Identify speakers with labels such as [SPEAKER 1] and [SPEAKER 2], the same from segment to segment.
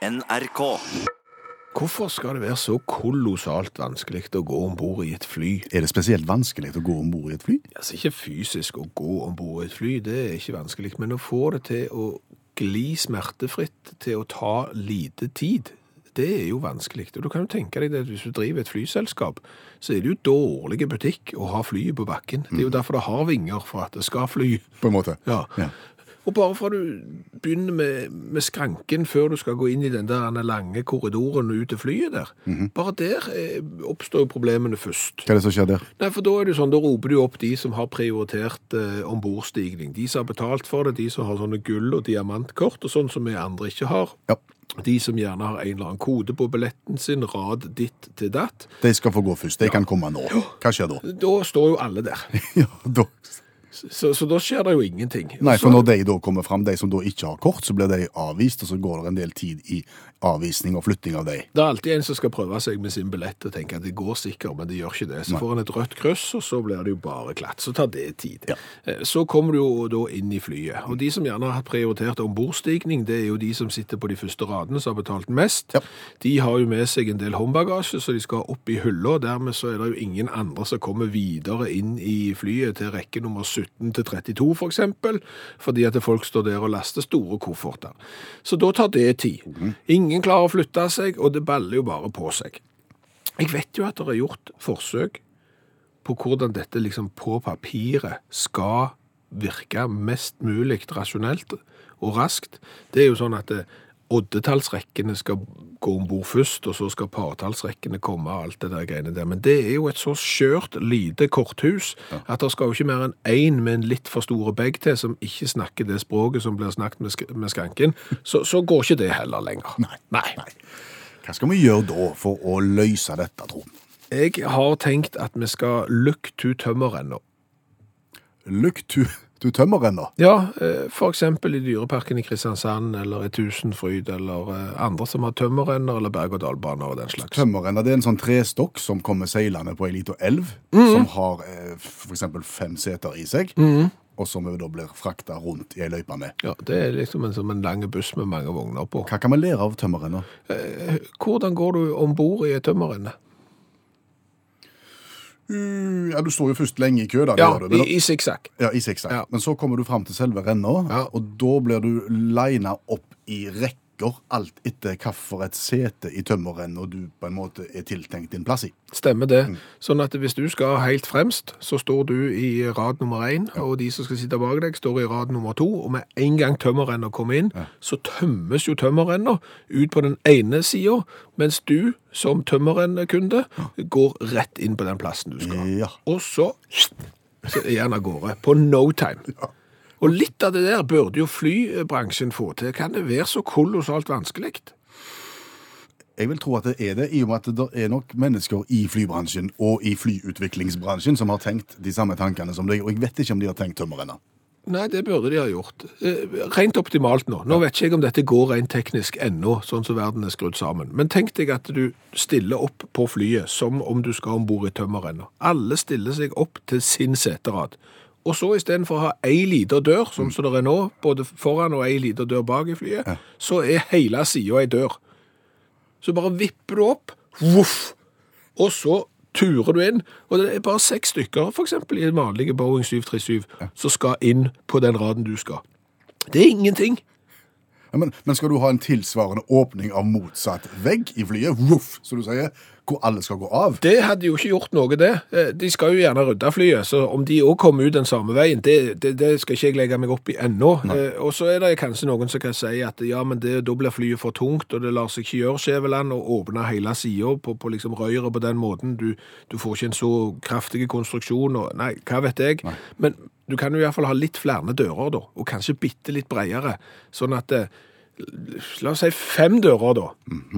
[SPEAKER 1] NRK.
[SPEAKER 2] Hvorfor skal det være så kolossalt vanskelig å gå om bord i et fly?
[SPEAKER 3] Er det spesielt vanskelig å gå om bord i et fly?
[SPEAKER 2] Altså Ikke fysisk å gå om bord i et fly, det er ikke vanskelig, men å få det til å gli smertefritt til å ta lite tid, det er jo vanskelig. Og du kan jo tenke deg det at hvis du driver et flyselskap, så er det jo dårlig butikk å ha flyet på bakken. Det er jo derfor det har vinger, for at det skal fly.
[SPEAKER 3] På en måte.
[SPEAKER 2] Ja.
[SPEAKER 3] Ja.
[SPEAKER 2] Og bare fra du begynner med, med skranken før du skal gå inn i den der lange korridoren og ut til flyet der, bare der eh, oppstår jo problemene først.
[SPEAKER 3] Hva er det som skjer der?
[SPEAKER 2] Nei, for da er det sånn, da roper du opp de som har prioritert eh, ombordstigning. De som har betalt for det, de som har sånne gull- og diamantkort, og sånn som vi andre ikke har.
[SPEAKER 3] Ja.
[SPEAKER 2] De som gjerne har en eller annen kode på billetten sin, rad ditt til datt.
[SPEAKER 3] De skal få gå først. De kan komme nå. Hva skjer da?
[SPEAKER 2] Da står jo alle der.
[SPEAKER 3] Ja, da.
[SPEAKER 2] Så, så da skjer det jo ingenting.
[SPEAKER 3] Nei, for når de da kommer fram, de som da ikke har kort, så blir de avvist, og så går det en del tid i avvisning og flytting av de.
[SPEAKER 2] Det er alltid en som skal prøve seg med sin billett og tenke at det går sikkert, men det gjør ikke det. Så får han et rødt kryss, og så blir det jo bare glatt. Så tar det tid.
[SPEAKER 3] Ja.
[SPEAKER 2] Eh, Så kommer du jo da inn i flyet. Og de som gjerne har prioritert ombordstigning, det er jo de som sitter på de første radene som har betalt mest.
[SPEAKER 3] Ja.
[SPEAKER 2] De har jo med seg en del håndbagasje, så de skal opp i hylla. Dermed så er det jo ingen andre som kommer videre inn i flyet til rekke nummer 17 til 32 for eksempel, fordi at folk står der og laster store kofferter. Så da tar det tid. Ingen klarer å flytte seg, og det baller jo bare på seg. Jeg vet jo at det er gjort forsøk på hvordan dette liksom på papiret skal virke mest mulig rasjonelt og raskt. Det er jo sånn at eh, oddetallsrekkene skal gå om bord først, og så skal partallsrekkene komme og alt det der greiene der. Men det er jo et så skjørt, lite korthus at det skal jo ikke mer enn én med en litt for store bag til som ikke snakker det språket som blir snakket med, sk med skranken. Så, så går ikke det heller lenger.
[SPEAKER 3] Nei.
[SPEAKER 2] Nei.
[SPEAKER 3] Hva skal vi gjøre da for å løse dette, tro?
[SPEAKER 2] Jeg har tenkt at vi skal look to tømmerrenna.
[SPEAKER 3] Look to, to tømmerrenna.
[SPEAKER 2] Ja, f.eks. for eksempel i dyreparken i Kristiansand, eller i Tusenfryd, eller eh, andre som har tømmerrenner, eller berg-og-dal-baner og den slags.
[SPEAKER 3] Tømmerrenner det er en sånn trestokk som kommer seilende på ei lita elv, som har f.eks. for eksempel fem seter i seg, og som da blir frakta rundt i ei løype med.
[SPEAKER 2] Ja, det er liksom en, som en lang buss med mange vogner på.
[SPEAKER 3] Hva kan vi lære av tømmerrenner?
[SPEAKER 2] Hvordan går du om bord i et tømmerrenne?
[SPEAKER 3] Uh, ja, Du står jo først lenge i kø, da.
[SPEAKER 2] Ja,
[SPEAKER 3] du,
[SPEAKER 2] i, i sikksakk.
[SPEAKER 3] Ja, i sikksakk.
[SPEAKER 2] Ja.
[SPEAKER 3] Men så kommer du fram til selve renna,
[SPEAKER 2] Ja.
[SPEAKER 3] og da blir du lina opp i rekker, alt etter hvilket sete i tømmerrenna du på en måte er tiltenkt din plass i.
[SPEAKER 2] Stemmer det. Sånn at hvis du skal helt fremst, så står du i rad nummer én, og de som skal sitte bak deg, står i rad nummer to. Og med en gang tømmerrenna kommer inn, så tømmes jo tømmerrenna ut på den ene sida, mens du som tømmerrennekunde går rett inn på den plassen du skal.
[SPEAKER 3] Ja.
[SPEAKER 2] Og så, så er han av gårde. På no time. Og litt av det der burde jo flybransjen få til. Kan det være så kolossalt vanskelig?
[SPEAKER 3] Jeg vil tro at det er det, i og med at det er nok mennesker i flybransjen og i flyutviklingsbransjen som har tenkt de samme tankene som deg, og jeg vet ikke om de har tenkt tømmer ennå.
[SPEAKER 2] Nei, det burde de ha gjort. Eh, Rent optimalt nå. Nå vet ikke jeg om dette går rent teknisk ennå, sånn som verden er skrudd sammen. Men tenk deg at du stiller opp på flyet som om du skal ombord i tømmerrenna. Alle stiller seg opp til sin seterad. Og så istedenfor å ha ei lita dør, som det er nå, både foran og ei lita dør bak i flyet, så er hele sida ei dør. Så bare vipper du opp, voff, og så turer du inn. Og det er bare seks stykker, eksempel i en vanlig Boeing 737, som skal inn på den raden du skal. Det er ingenting.
[SPEAKER 3] Ja, men, men skal du ha en tilsvarende åpning av motsatt vegg i flyet, voff, som du sier, hvor alle skal gå av?
[SPEAKER 2] Det hadde jo ikke gjort noe, det. Eh, De skal jo gjerne rydde flyet, så om de òg kommer ut den samme veien, det, det, det skal ikke jeg legge meg opp i ennå. Eh, Og så er det kanskje noen som kan si at ja, men det, da blir flyet for tungt, og det lar seg ikke gjøre, Skjæveland, å åpne hele sida på, på liksom røret på den måten. Du, du får ikke en så kraftig konstruksjon, og nei, hva vet jeg. Men du kan jo iallfall ha litt flere dører, da, og kanskje bitte litt bredere, sånn at eh, La oss si fem dører, da.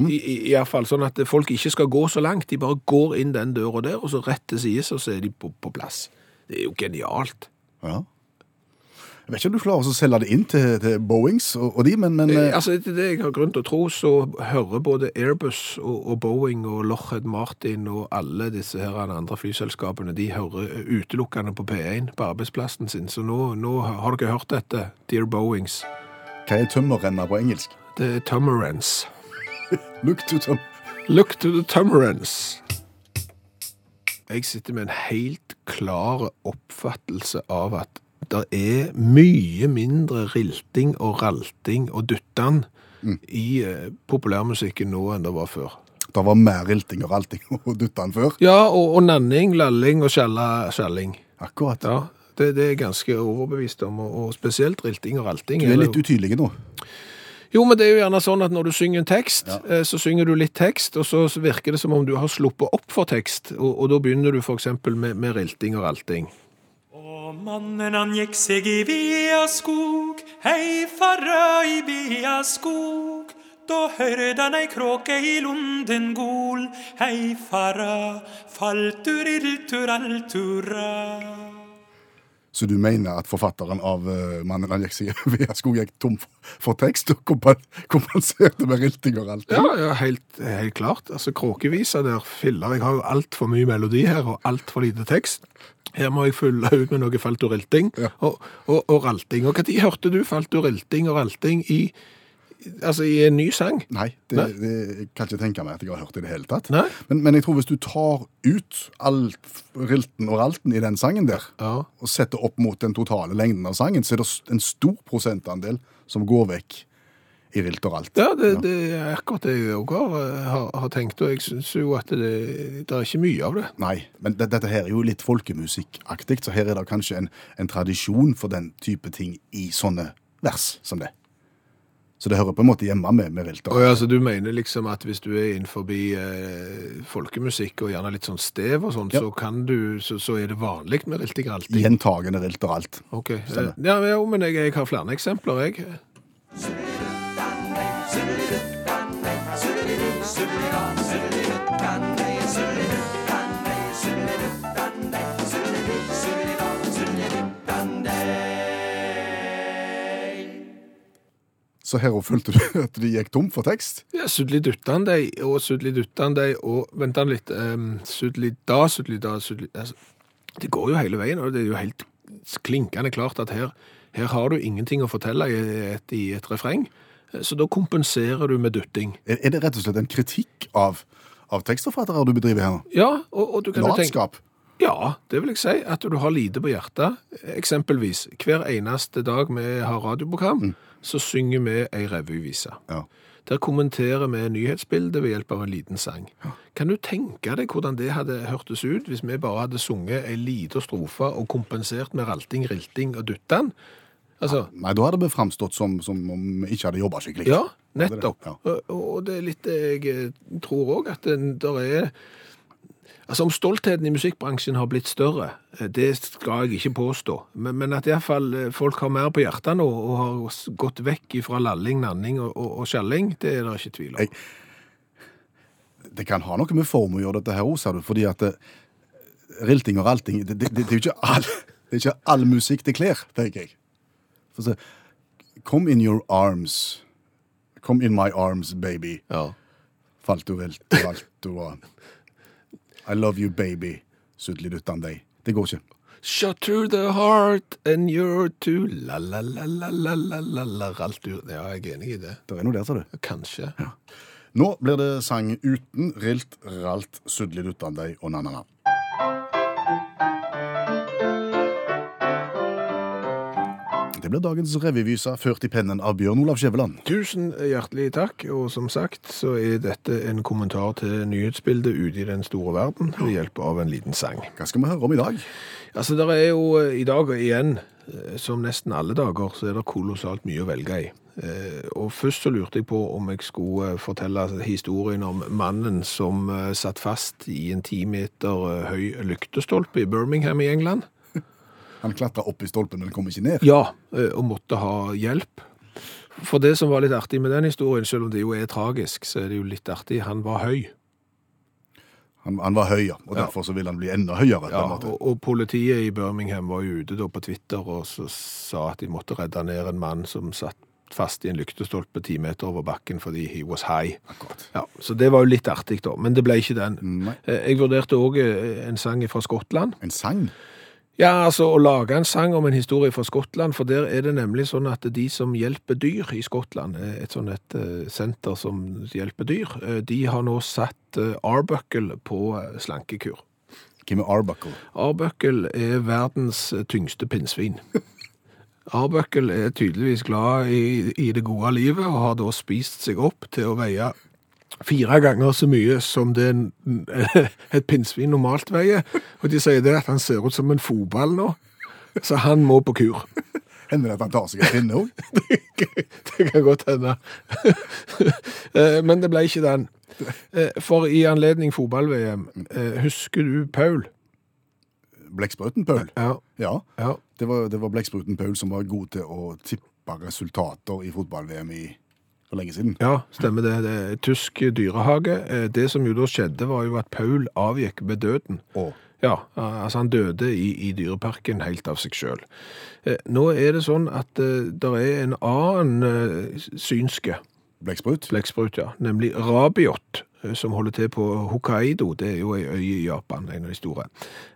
[SPEAKER 2] I, i, i hvert fall, Sånn at folk ikke skal gå så langt. De bare går inn den døra der, og så rett til sides, og så er de på, på plass. Det er jo genialt.
[SPEAKER 3] Ja. Jeg vet ikke om du klarer å selge det inn til, til Boeings og, og de, men, men
[SPEAKER 2] Eh,
[SPEAKER 3] eh,
[SPEAKER 2] altså, Etter det jeg har grunn til å tro, så hører både Airbus og, og Boeing og Lockheed Martin og alle disse her andre flyselskapene, de hører utelukkende på P1 på arbeidsplassen sin. Så nå, nå har dere hørt dette, Dear Boeings.
[SPEAKER 3] Hva er tømmerrenna på engelsk?
[SPEAKER 2] Det er tømmerrens.
[SPEAKER 3] Look to them.
[SPEAKER 2] Look to the tømmerrens. Jeg sitter med en helt klar oppfattelse av at det er mye mindre rilting og ralting og duttan i eh, populærmusikken nå enn det var før.
[SPEAKER 3] Det var mer rilting og ralting og dyttan før.
[SPEAKER 2] Ja, og, og nanning, lalling og skjalling.
[SPEAKER 3] Akkurat.
[SPEAKER 2] Ja, det, det er jeg ganske overbevist om, og, og spesielt rilting og ralting.
[SPEAKER 3] Du er litt
[SPEAKER 2] jo-
[SPEAKER 3] utydelig nå.
[SPEAKER 2] Jo, men det er jo gjerne sånn at når du synger en tekst,
[SPEAKER 3] Ja.
[SPEAKER 2] eh, så synger du litt tekst, og så virker det som om du har sluppet opp for tekst, og, og da begynner du eksempel med, med rilting og ralting.
[SPEAKER 1] Og mannen han gikk seg i via skog, hei farra i via skog. Da hørte han ei kråke i lunden gol, hei farra, du riltur altura.
[SPEAKER 3] Så du mener at forfatteren av uh, 'Mannen han gikk seg via skog' gikk tom for, for tekst og kompenserte med rilting og ralting?
[SPEAKER 2] Ja, ja helt, helt klart. Altså, kråkevisa der filler. Jeg har jo altfor mye melodi her, og altfor lite tekst. Her må jeg fylle ut med noe faltorilting
[SPEAKER 3] Ja.
[SPEAKER 2] og, og, og ralting. Og når hørte du faltorilting og ralting i, altså, i en ny sang?
[SPEAKER 3] Nei, det,
[SPEAKER 2] Nei.
[SPEAKER 3] det jeg kan ikke tenke meg at jeg har hørt det i det hele tatt. Men, men jeg tror hvis du tar ut alt, rilten og ralten i den sangen der,
[SPEAKER 2] Ja.
[SPEAKER 3] og setter opp mot den totale lengden av sangen, så er det en stor prosentandel som går vekk i rilt og ralt.
[SPEAKER 2] Ja, det, det er akkurat det jeg òg har, har, har tenkt, og jeg syns jo at det, det er ikke mye av det.
[SPEAKER 3] Nei, men det, dette her er jo litt folkemusikkaktig, så her er det kanskje en, en tradisjon for den type ting i sånne vers som det. Så det hører på en måte hjemme med, med rilt og ja,
[SPEAKER 2] altså, Du mener liksom at hvis du er innenfor eh, folkemusikk og gjerne litt sånn stev og sånn,
[SPEAKER 3] Ja.
[SPEAKER 2] så, kan du, så, så er det vanlig med rilting alltid?
[SPEAKER 3] Gjentagende rilt og ralt.
[SPEAKER 2] Ok,
[SPEAKER 3] Stemmer.
[SPEAKER 2] eh, ja, men jeg, jeg har flere eksempler, jeg.
[SPEAKER 3] Så her følte du at de gikk tom for tekst?
[SPEAKER 2] Ja, Sudli duttan deg, og sudli duttan deg, og vent litt, um, sudli da, sudli da, sudli altså, Det går jo hele veien, og det er jo helt klinkende klart at her, her har du ingenting å fortelle i et, i et refreng, så da kompenserer du med dutting.
[SPEAKER 3] Er, er det rett og slett en kritikk av, av tekstforfattere du bedriver her nå?
[SPEAKER 2] Ja, og, og du kan jo tenke... Ja, det vil jeg si. At du har lite på hjertet. Eksempelvis, hver eneste dag vi har radioprogram, så synger vi ei revyvise.
[SPEAKER 3] Ja.
[SPEAKER 2] Der kommenterer vi nyhetsbildet ved hjelp av en liten sang. Kan du tenke deg hvordan det hadde hørtes ut hvis vi bare hadde sunget ei lita strofe og kompensert med ralting, rilting og duttan? Altså,
[SPEAKER 3] Nei, da hadde vi framstått som, som om vi ikke hadde jobba skikkelig.
[SPEAKER 2] ja, nettopp.
[SPEAKER 3] Ja.
[SPEAKER 2] Og, og det er litt det jeg eh, tror òg, at det er Altså, Om stoltheten i musikkbransjen har blitt større, eh, det skal jeg ikke påstå. Men, men at iallfall folk har mer på hjertet nå og har gått vekk fra lalling, nanning og, og, og skjalling, det er det ikke tvil om.
[SPEAKER 3] Jeg- Det kan ha noe med form å gjøre, dette her òg, sa du. Fordi at det, rilting og ralting det, det, det, er jo ikke all, det er ikke all musikk det kler, tenker jeg. For se, Come in your arms. Come in my arms, baby.
[SPEAKER 2] Ja.
[SPEAKER 3] Falt du vel til alt du og i love you, baby, suddelidutten deg. Det går ikke.
[SPEAKER 2] Shut through the heart and you're too la-la-la-la-la-la-la Ja, jeg er enig i det.
[SPEAKER 3] Det er noe der, sa du.
[SPEAKER 2] Kanskje. Ja.
[SPEAKER 3] Nå blir det sang uten rilt, ralt, suddelidutten deg og na-na-na. Blir dagens revyvise ført i pennen av Bjørn Olav Skjæveland.
[SPEAKER 2] Tusen hjertelig takk, og som sagt så er dette en kommentar til nyhetsbildet ute i den store verden ved hjelp av en liten sang.
[SPEAKER 3] Hva skal vi høre om i dag?
[SPEAKER 2] Altså, det er jo eh, i dag igjen, eh, som nesten alle dager, så er det kolossalt mye å velge i. Eh, Og først så lurte jeg på om jeg skulle fortelle historien om mannen som satt fast i en ti meter høy lyktestolpe i Birmingham i England.
[SPEAKER 3] Han klatra opp i stolpen, men kom ikke ned.
[SPEAKER 2] Ja, eh, og måtte ha hjelp. For det som var litt artig med den historien, selv om det jo er tragisk, så er det jo litt artig. Han var høy.
[SPEAKER 3] Han, han var høy, ja, og
[SPEAKER 2] Ja.
[SPEAKER 3] derfor så ville han bli enda høyere.
[SPEAKER 2] Ja, og, og politiet i Birmingham var jo ute da på Twitter og så sa at de måtte redde ned en mann som satt fast i en lyktestolpe ti meter over bakken fordi he was high.
[SPEAKER 3] Akkurat.
[SPEAKER 2] Ja, så det var jo litt artig da, men det ble ikke den.
[SPEAKER 3] Nei.
[SPEAKER 2] Eh, Jeg vurderte òg en sang fra Skottland.
[SPEAKER 3] En sang?
[SPEAKER 2] Ja, altså å lage en sang om en historie fra Skottland, for der er det nemlig sånn at de som hjelper dyr i Skottland, eh, et sånn et eh, senter som hjelper dyr, eh, de har nå satt Arbuckle på slankekur.
[SPEAKER 3] Hvem er Arbuckle?
[SPEAKER 2] Arbuckle er verdens tyngste pinnsvin. Arbuckle er tydeligvis glad i, i det gode livet, og har da spist seg opp til å veie fire ganger så mye som det en, et pinnsvin normalt veier. Og de sier det at han ser ut som en fotball nå, så han må på kur.
[SPEAKER 3] Hender det at han tar seg en pinne òg?
[SPEAKER 2] Det kan godt hende. Eh, Men det ble ikke den. Eh, For i anledning fotball-VM, eh, husker du Paul?
[SPEAKER 3] Blekkspruten Paul?
[SPEAKER 2] Ja.
[SPEAKER 3] Ja.
[SPEAKER 2] ja.
[SPEAKER 3] Det var, det var Blekkspruten Paul som var god til å tippe resultater i fotball-VM i for lenge siden.
[SPEAKER 2] Ja, stemmer det. Det er tysk dyrehage. Eh, Det som jo da skjedde, var jo at Paul avgikk med døden.
[SPEAKER 3] Og
[SPEAKER 2] Ja, altså han døde i, i dyreparken helt av seg sjøl. Nå er det sånn at det er en annen eh, synske
[SPEAKER 3] blekksprut?
[SPEAKER 2] blekksprut, ja, nemlig rabiot, eh, som holder til på Hokkaido. Det er jo ei øy i Japan, en av de store.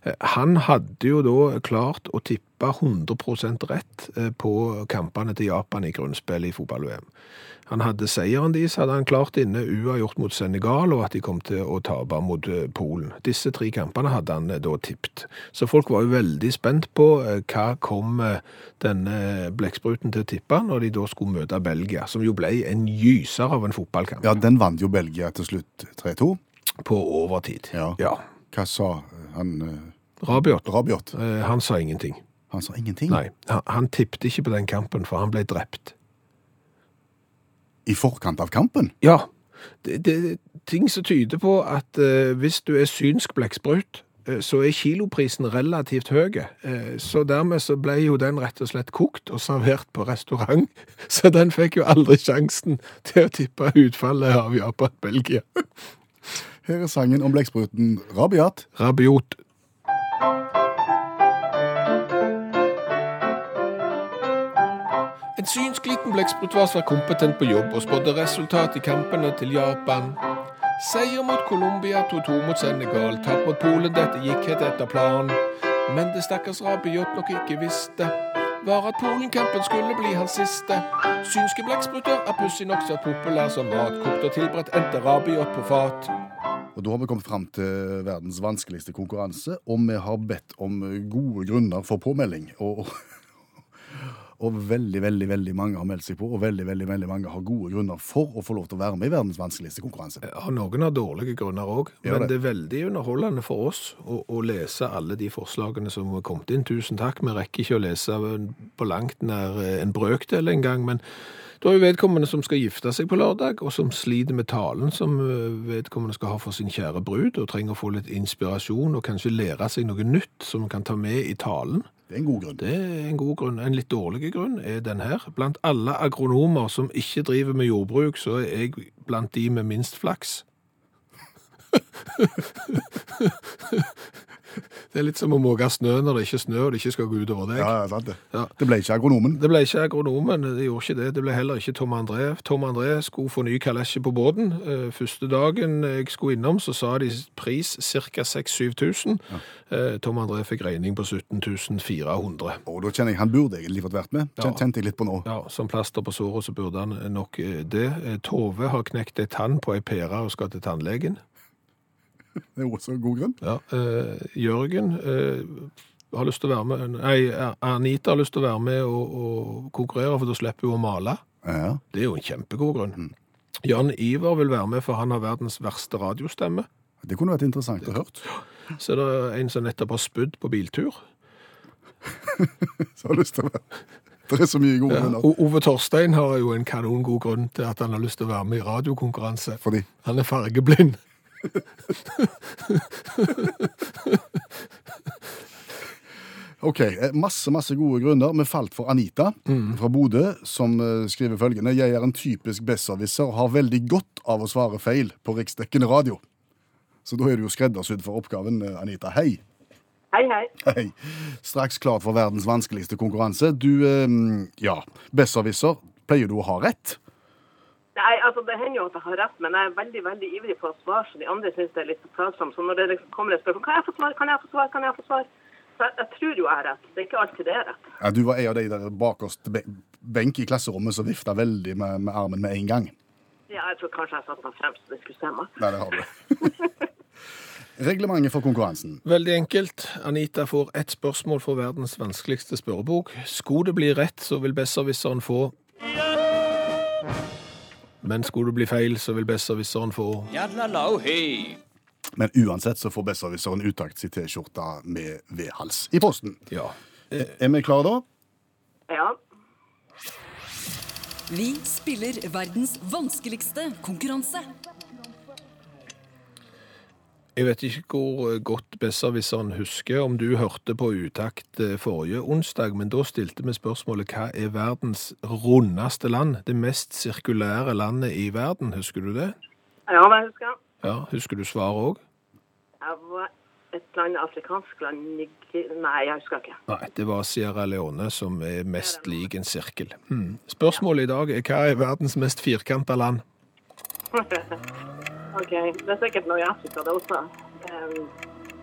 [SPEAKER 2] Eh, Han hadde jo da klart å tippe 100 rett eh, på kampene til Japan i grunnspillet i fotball-VM. Han hadde seieren deres, hadde han klart inne uavgjort mot Senegal, og at de kom til å tape mot eh, Polen. Disse tre kampene hadde han eh, da tippet. Så folk var jo veldig spent på hva kom denne blekkspruten til å tippe når de da skulle møte Belgia, som jo ble en gyser av en fotballkamp
[SPEAKER 3] Ja, den vant jo Belgia til slutt 3-2.
[SPEAKER 2] på overtid.
[SPEAKER 3] Ja.
[SPEAKER 2] ja.
[SPEAKER 3] Hva sa han
[SPEAKER 2] Rabiot,
[SPEAKER 3] Rabiot?
[SPEAKER 2] han sa ingenting.
[SPEAKER 3] Han sa ingenting.
[SPEAKER 2] Nei, han, han tippte ikke på den kampen, for han ble drept.
[SPEAKER 3] I forkant av kampen?
[SPEAKER 2] Ja, det, det er ting som tyder på at eh, hvis du er synsk blekksprut, eh, så er kiloprisen relativt høy. Eh, så dermed så ble jo den rett og slett kokt og servert på restaurant. Så den fikk jo aldri sjansen til å tippe utfallet av Japan-Belgia.
[SPEAKER 3] Her er sangen om blekkspruten Rabiat.
[SPEAKER 2] Rabiot. En synsk liten blekksprut var svært kompetent på jobb og spådde resultat i kampene til Japan. Seier mot Colombia, 2-2 mot Senegal, tap mot Polen, dette gikk helt etter planen. Men det stakkars Rabiot nok ikke visste, var at Polenkampen skulle bli hans siste. Synske blekkspruter er pussig nok så populær som mat, kokt og tilberedt endte Rabiot på fat.
[SPEAKER 3] Og da har vi kommet fram til verdens vanskeligste konkurranse, og vi har bedt om gode grunner for påmelding. Og, og veldig, veldig veldig mange har meldt seg på, og veldig, veldig, veldig mange har gode grunner for å få lov til å være med i verdens vanskeligste konkurranse.
[SPEAKER 2] Ja, noen har dårlige grunner òg, men
[SPEAKER 3] det.
[SPEAKER 2] det er veldig underholdende for oss å, å lese alle de forslagene som har kommet inn. Tusen takk. Vi rekker ikke å lese på langt nær en brøkdel engang, men da er jo vedkommende som skal gifte seg på lørdag, og som sliter med talen som eh, vedkommende skal ha for sin kjære brud, og trenger å få litt inspirasjon og kanskje lære seg noe nytt som man kan ta med i talen.
[SPEAKER 3] Det er en god grunn.
[SPEAKER 2] Det er en god grunn. En litt dårlig grunn er den her. Blant alle agronomer som ikke driver med jordbruk, så er jeg blant de med minst flaks. Det er litt som å måke snø når det ikke er snø og det ikke skal gå utover deg.
[SPEAKER 3] Ja, ja, sant det.
[SPEAKER 2] Ja.
[SPEAKER 3] Det ble ikke agronomen.
[SPEAKER 2] Det ble ikke agronomen, det gjorde ikke det. Det ble heller ikke Tom André. Tom André skulle få ny kalesje på båten. Eh, Første dagen jeg skulle innom, så sa de pris ca. 6000-7000. Eh, Tom André fikk regning på 17 400.
[SPEAKER 3] Og da kjenner jeg han burde egentlig fått vært med. Kjen-
[SPEAKER 2] Ja.
[SPEAKER 3] Kjente jeg litt på nå.
[SPEAKER 2] Ja, som plaster på såret så burde han nok eh, det. Eh, Tove har knekt ei tann på ei pære og skal til tannlegen.
[SPEAKER 3] Det er også god grunn.
[SPEAKER 2] Ja, eh, Jørgen eh, har lyst til å være med, nei, Anita har lyst til å være med og, og konkurrere, for da slipper hun å male.
[SPEAKER 3] Ja.
[SPEAKER 2] Det er jo en kjempegod grunn. Jan Iver vil være med, for han har verdens verste radiostemme.
[SPEAKER 3] Det kunne vært interessant å hørt.
[SPEAKER 2] Så er det en som nettopp har spydd på biltur.
[SPEAKER 3] Så har lyst til å være. Det er så mye gode grunner.
[SPEAKER 2] Ja, Ove Torstein har jo en kanongod grunn til at han har lyst til å være med i radiokonkurranse.
[SPEAKER 3] Fordi
[SPEAKER 2] Han er fargeblind.
[SPEAKER 3] Ok, eh, masse, masse gode grunner. Vi falt for Anita fra Bodø, som eh, skriver følgende. Jeg er en typisk besserwisser og har veldig godt av å svare feil på riksdekkende radio. Så da er du jo skreddersydd for oppgaven, eh, Anita. Hei.
[SPEAKER 4] Hei, hei.
[SPEAKER 3] Hei. Straks klart for verdens vanskeligste konkurranse. Du, ja, besserwisser. Pleier du å ha rett?
[SPEAKER 4] Nei, altså Det hender jo at jeg har rett, men jeg er veldig veldig ivrig på å svare, så de andre syns det er litt plagsomt. Så når det liksom kommer et spørsmål kan jeg få svar, kan jeg få svar, kan jeg få svar, Så jeg, jeg tror jo jeg har rett. Det er ikke alltid det er rett.
[SPEAKER 3] Ja, du var en av de der bakerst be- benk i klasserommet som vifta veldig med, med armen med en gang.
[SPEAKER 4] Ja, jeg tror kanskje jeg satte meg fremst, så det skulle stemme.
[SPEAKER 3] Nei, det har du. Reglementet for konkurransen.
[SPEAKER 2] Veldig enkelt. Anita får ett spørsmål for verdens vanskeligste spørrebok. Skulle det bli rett, så vil besserwisseren få Men skulle det bli feil, så vil besserwisseren få
[SPEAKER 3] Men uansett så får besserwisseren uttakt sin T-skjorte med V-hals i posten.
[SPEAKER 2] Ja.
[SPEAKER 3] Er vi klare da?
[SPEAKER 4] Ja.
[SPEAKER 5] Vi spiller verdens vanskeligste konkurranse.
[SPEAKER 2] Jeg vet ikke hvor godt besserwisseren husker om du hørte på utakt eh, forrige onsdag, men da stilte vi spørsmålet hva er verdens rundeste land? Det mest sirkulære landet i verden, husker du det?
[SPEAKER 4] Ja, det husker jeg.
[SPEAKER 2] Ja, Husker du svaret òg?
[SPEAKER 4] Et land, afrikansk land Niger... Nei, jeg husker ikke.
[SPEAKER 2] Nei, det var Sierra Leone som er mest lik en sirkel. Hmm. Spørsmålet i dag er hva er verdens mest firkanta land?
[SPEAKER 4] OK. Det er sikkert noe i Afrika, det også. Um,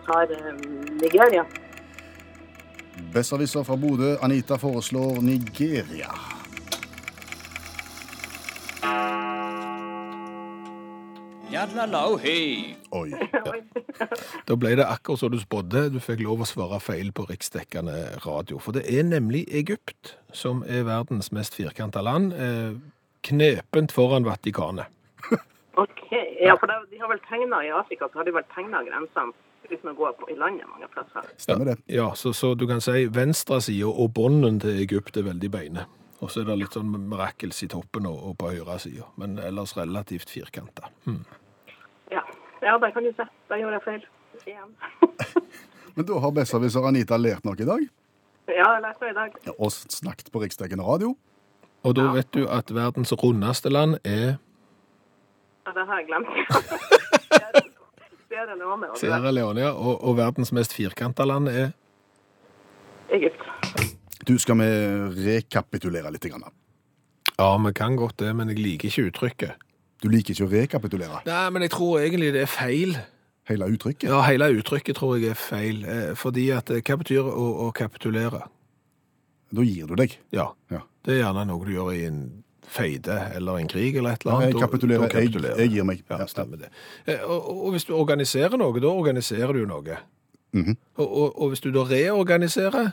[SPEAKER 4] har um, Nigeria.
[SPEAKER 3] Besserwisser fra Bodø, Anita foreslår Nigeria. Oi.
[SPEAKER 2] Da ble det akkurat som du spådde. Du fikk lov å svare feil på riksdekkende radio. For det er nemlig Egypt som er verdens mest firkanta land. Eh, knepent foran Vatikanet.
[SPEAKER 4] OK. Ja, for de har vel tegna i Afrika, så har de vel tegna grensene uten å gå på, i landet mange plasser.
[SPEAKER 3] Stemmer det.
[SPEAKER 2] Ja, så, så du kan si venstresida og bånden til Egypt er veldig beine. Og så er det litt sånn mirakels i toppen og, og på høyre side. Men ellers relativt firkanta. Hmm.
[SPEAKER 4] Ja. ja, det kan du se. Da gjorde jeg feil. Igjen.
[SPEAKER 3] Men da har besserwisser Anita lært noe i dag,
[SPEAKER 4] ja, jeg lærte det i dag.
[SPEAKER 3] og snakket på riksdekkende radio.
[SPEAKER 2] Og da vet du at verdens rundeste land er
[SPEAKER 4] Ja, det har jeg glemt. Sierra Leone
[SPEAKER 2] Sierra Leone, ja. Og, og verdens mest firkanta land er
[SPEAKER 4] Egypt.
[SPEAKER 3] Du, skal vi rekapitulere litt? Grann?
[SPEAKER 2] Ja, vi kan godt det, men jeg liker ikke uttrykket.
[SPEAKER 3] Du liker ikke å rekapitulere
[SPEAKER 2] Nei, men jeg tror egentlig det er feil.
[SPEAKER 3] hele uttrykket?
[SPEAKER 2] Ja, hele uttrykket tror jeg er feil. Eh, fordi at eh, hva betyr å, å kapitulere?
[SPEAKER 3] Da gir du deg.
[SPEAKER 2] Ja,
[SPEAKER 3] Ja.
[SPEAKER 2] det er gjerne noe du gjør i en feide eller en krig eller et eller annet.
[SPEAKER 3] jeg kapitulerer.
[SPEAKER 2] da kapitulerer
[SPEAKER 3] Jeg- jeg gir meg.
[SPEAKER 2] Ja,
[SPEAKER 3] Ja.
[SPEAKER 2] stemmer det. Eh, Og, og hvis du organiserer noe, da organiserer du noe.
[SPEAKER 3] Mhm.
[SPEAKER 2] og, og, og hvis du da reorganiserer,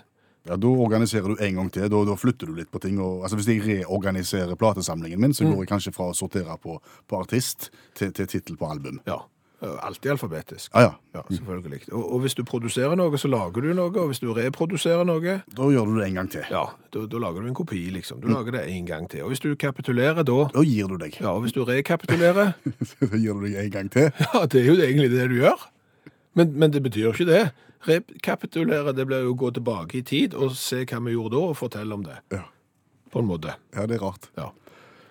[SPEAKER 3] Ja, Da organiserer du en gang til. Da, da flytter du litt på ting. Og, altså Hvis jeg reorganiserer platesamlingen min, så går jeg kanskje fra å sortere på, på artist til, til tittel på album.
[SPEAKER 2] ja, alltid alfabetisk.
[SPEAKER 3] Ah, ja.
[SPEAKER 2] Ja, selvfølgelig. Og, og hvis du produserer noe, så lager du noe, og hvis du reproduserer noe,
[SPEAKER 3] Da gjør du det en gang til.
[SPEAKER 2] ja, da, da lager du en kopi, liksom. Du lager det en gang til. Og hvis du kapitulerer da,
[SPEAKER 3] Da gir du deg.
[SPEAKER 2] ja, og hvis du rekapitulerer,
[SPEAKER 3] da gir du deg en gang til.
[SPEAKER 2] ja, det er jo egentlig det du gjør. Men, men det betyr ikke det. Rekapitulere, det blir jo å gå tilbake i tid og se hva vi gjorde da, og fortelle om det.
[SPEAKER 3] Ja.
[SPEAKER 2] På en måte.
[SPEAKER 3] ja, det er rart.
[SPEAKER 2] Ja.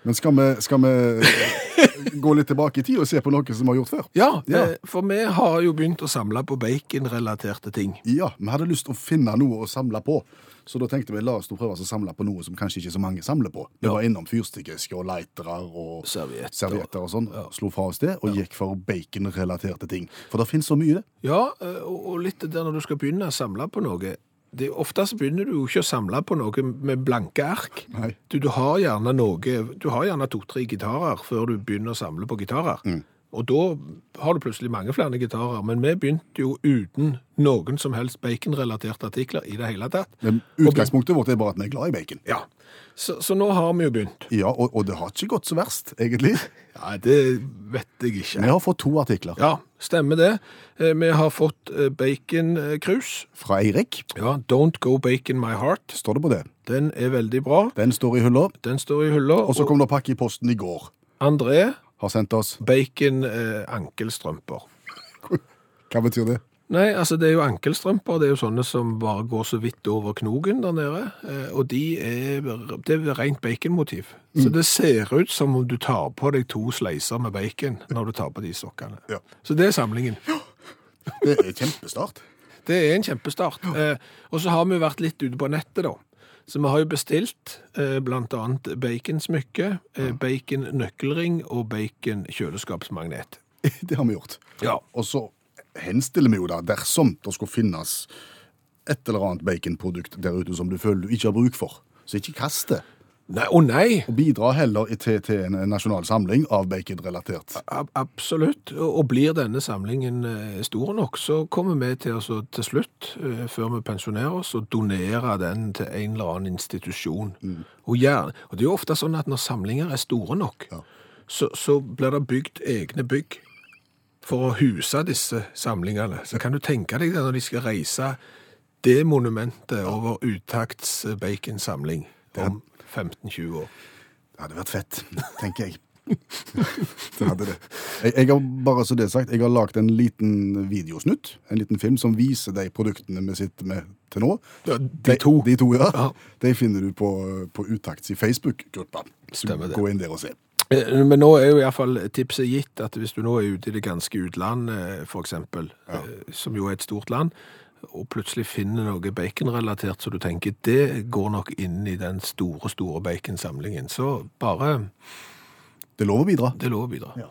[SPEAKER 3] Men skal vi, skal vi gå litt tilbake i tid og se på noe som vi har gjort før?
[SPEAKER 2] Ja,
[SPEAKER 3] Ja.
[SPEAKER 2] eh, for vi har jo begynt å samle på bacon-relaterte ting.
[SPEAKER 3] Ja, vi hadde lyst til å finne noe å samle på. Så da tenkte vi la oss prøve å samle på noe som kanskje ikke så mange samler på. Vi
[SPEAKER 2] Ja.
[SPEAKER 3] var innom fyrstikkesker og lightere og
[SPEAKER 2] Servietter.
[SPEAKER 3] servietter og sånn. Slo fra oss det, og gikk for bacon-relaterte ting. For det finnes så mye, det.
[SPEAKER 2] Ja, eh, og litt der når du skal begynne å samle på noe. Det, ofte så begynner du jo ikke å samle på noe med blanke ark. Du, du har gjerne noe, du har gjerne to-tre gitarer før du begynner å samle på gitarer.
[SPEAKER 3] Mm.
[SPEAKER 2] Og da har du plutselig mange flere gitarer. Men vi begynte jo uten noen som helst bacon-relaterte artikler i det hele tatt.
[SPEAKER 3] Men utgangspunktet vårt er bare at vi er glad i bacon.
[SPEAKER 2] Ja, så, så nå har vi jo begynt.
[SPEAKER 3] Ja, og, og det har ikke gått så verst, egentlig.
[SPEAKER 2] Ja, det vet jeg ikke.
[SPEAKER 3] Vi har fått to artikler
[SPEAKER 2] Ja, stemmer det. Eh, Vi har fått eh, bacon-krus.
[SPEAKER 3] fra Eirik.
[SPEAKER 2] Ja, Don't Go Bacon My Heart.
[SPEAKER 3] Står det på det?
[SPEAKER 2] Den er veldig bra.
[SPEAKER 3] Den står i hylla.
[SPEAKER 2] Den står i hylla.
[SPEAKER 3] Og så kom det pakke i posten i går.
[SPEAKER 2] André,
[SPEAKER 3] Har sendt oss.
[SPEAKER 2] bacon eh, ankelstrømper.
[SPEAKER 3] Hva betyr det?
[SPEAKER 2] Nei, altså det er jo ankelstrømper. Det er jo sånne som bare går så vidt over knogen der nede. eh, Og de er, det er rent baconmotiv. Så det ser ut som om du tar på deg to sleiser med bacon når du tar på de sokkene.
[SPEAKER 3] Ja.
[SPEAKER 2] Så det er samlingen.
[SPEAKER 3] Det er kjempestart.
[SPEAKER 2] Det er en kjempestart. Eh, og så har vi jo vært litt ute på nettet, da. Så vi har jo bestilt eh, annet baconsmykke, eh, bacon-nøkkelring og bacon-kjøleskapsmagnet.
[SPEAKER 3] Det har vi gjort.
[SPEAKER 2] Ja.
[SPEAKER 3] Og så henstiller vi jo da, dersom det skulle finnes et eller annet baconprodukt der ute som du føler du ikke har bruk for, så ikke kast det.
[SPEAKER 2] Nei, å nei!
[SPEAKER 3] Og bidrar heller til, til en nasjonal samling av bacon-relatert.
[SPEAKER 2] absolutt. Og blir denne samlingen eh, stor nok, så kommer vi til å til slutt, eh, før vi pensjonerer oss, å donere den til en eller annen institusjon. Og, gjerne, og det er jo ofte sånn at når samlinger er store nok,
[SPEAKER 3] Ja.
[SPEAKER 2] så, så blir det bygd egne bygg for å huse disse samlingene. Så kan du tenke deg det når de skal reise det monumentet over uttakts baconsamling om 15-20 år.
[SPEAKER 3] Det hadde vært fett, tenker jeg. det hadde det. Jeg, jeg har bare så det sagt, jeg har lagt en liten videosnutt, en liten film som viser de produktene vi sitter med til nå.
[SPEAKER 2] De, de to.
[SPEAKER 3] De to, ja.
[SPEAKER 2] Ja.
[SPEAKER 3] De finner du på, på Utakts i Facebook-gruppa. Så
[SPEAKER 2] Stemmer det.
[SPEAKER 3] Gå inn der og se.
[SPEAKER 2] Eh, Men nå er jo i hvert fall tipset gitt at hvis du nå er ute i det ganske utland, f.eks., eksempel, eh, som jo er et stort land, og plutselig finner noe baconrelatert, så du tenker det går nok inn i den store, store baconsamlingen. Så bare
[SPEAKER 3] Det er lov å bidra.
[SPEAKER 2] det er lov å bidra.
[SPEAKER 3] Ja.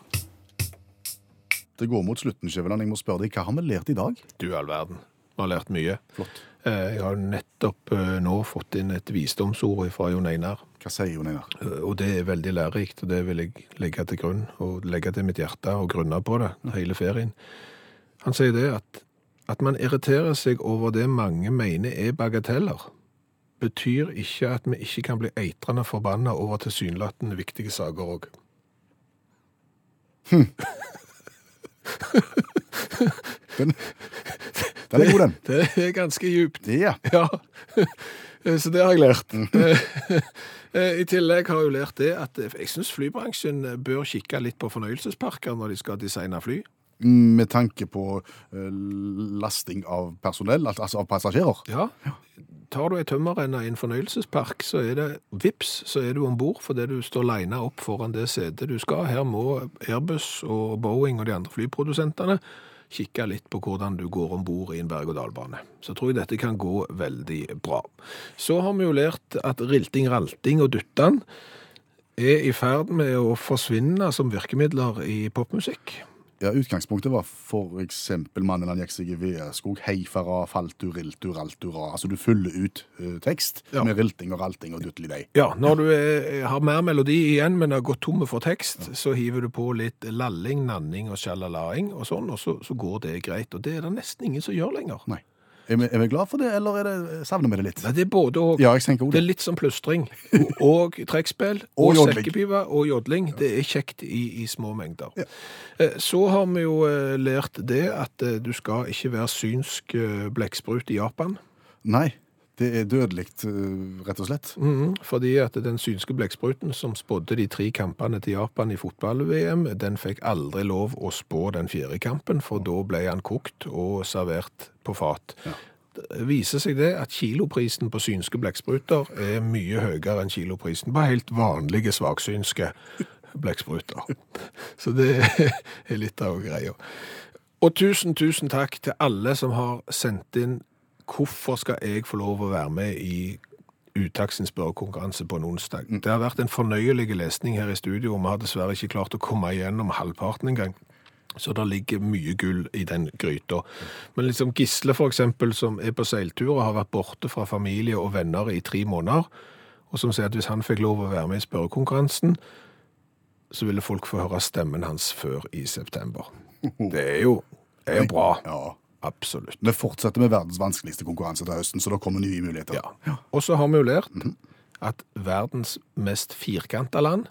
[SPEAKER 3] Det går mot slutten, Skjæveland. Jeg må spørre deg, hva har vi lært i dag?
[SPEAKER 2] Du all verden. Vi har lært mye.
[SPEAKER 3] Flott.
[SPEAKER 2] Eh, Jeg har nettopp eh, nå fått inn et visdomsord fra Jon Einar.
[SPEAKER 3] Hva sier Jon Einar?
[SPEAKER 2] Eh, Og det er veldig lærerikt, og det vil jeg legge til grunn, og legge til mitt hjerte og grunne på det hele ferien. Han sier det at, at man irriterer seg over det mange mener er bagateller, betyr ikke at vi ikke kan bli eitrende forbanna over tilsynelatende viktige saker òg.
[SPEAKER 3] Den, den er god, den.
[SPEAKER 2] Det er ganske djupt.
[SPEAKER 3] Ja.
[SPEAKER 2] Ja, så det har jeg lært. I tillegg har jeg lært det at jeg syns flybransjen bør kikke litt på fornøyelsesparker når de skal designe fly.
[SPEAKER 3] Med tanke på eh, lasting av personell, altså av passasjerer.
[SPEAKER 2] Ja. Tar du ei tømmerrenne i en fornøyelsespark, så er det vips, så er du om bord fordi du står lina opp foran det setet du skal. Her må Airbus og Boeing og de andre flyprodusentene kikke litt på hvordan du går om bord i en berg-og-dal-bane. Så tror jeg dette kan gå veldig bra. Så har vi jo lært at rilting, ralting og duttan er i ferd med å forsvinne som virkemidler i popmusikk.
[SPEAKER 3] Ja, Utgangspunktet var eksempel mannen han gikk seg i Veaskog. Heifara, faltur, riltur, altura. Altså du fyller ut uh, tekst
[SPEAKER 2] Ja.
[SPEAKER 3] med rilting og ralting og duttelidei.
[SPEAKER 2] Ja, når du er, har mer melodi igjen, men har gått tomme for tekst, så hiver du på litt lalling, nanning og sjalalaing og sånn, og så, så går det greit. Og det er det nesten ingen som gjør lenger.
[SPEAKER 3] Nei. Er vi, er vi glad for det, eller er det, savner vi det litt?
[SPEAKER 2] Nei, det er både og.
[SPEAKER 3] Ja, jeg tenker også
[SPEAKER 2] Det
[SPEAKER 3] det.
[SPEAKER 2] er litt som plystring. Og trekkspill.
[SPEAKER 3] Og
[SPEAKER 2] Og,
[SPEAKER 3] jodling.
[SPEAKER 2] sekkepipe og jodling. Det er kjekt i, i små mengder.
[SPEAKER 3] Ja.
[SPEAKER 2] Eh, Så har vi jo eh, lært det at eh, du skal ikke være synsk blekksprut i Japan.
[SPEAKER 3] Nei, det er dødelig, eh, rett og slett.
[SPEAKER 2] Mhm, fordi at den synske blekkspruten som spådde de tre kampene til Japan i fotball-VM, den fikk aldri lov å spå den fjerde kampen, for da ble han kokt og servert på fat. Det viser seg det at kiloprisen på synske blekkspruter er mye høyere enn kiloprisen på helt vanlige svaksynske blekkspruter. Så det er litt av greia. Og tusen, tusen takk til alle som har sendt inn hvorfor skal jeg få lov å være med i Utaksens spørrekonkurranse på en onsdag. Det har vært en fornøyelig lesning her i studio, og vi har dessverre ikke klart å komme igjennom halvparten engang. Så det ligger mye gull i den gryta. Men liksom Gisle, for eksempel, som er på seiltur og har vært borte fra familie og venner i tre måneder, og som sier at hvis han fikk lov å være med i spørrekonkurransen, så ville folk få høre stemmen hans før i september. Det er jo, det er jo bra.
[SPEAKER 3] Ja.
[SPEAKER 2] Absolutt.
[SPEAKER 3] Vi fortsetter med verdens vanskeligste konkurranse til høsten, så det kommer nye muligheter.
[SPEAKER 2] Ja. Og så har vi jo lært at verdens mest firkanta land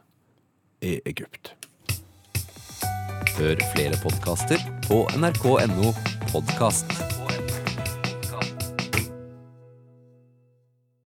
[SPEAKER 2] er Egypt.
[SPEAKER 6] Hør flere podkaster på nrk.no podkast.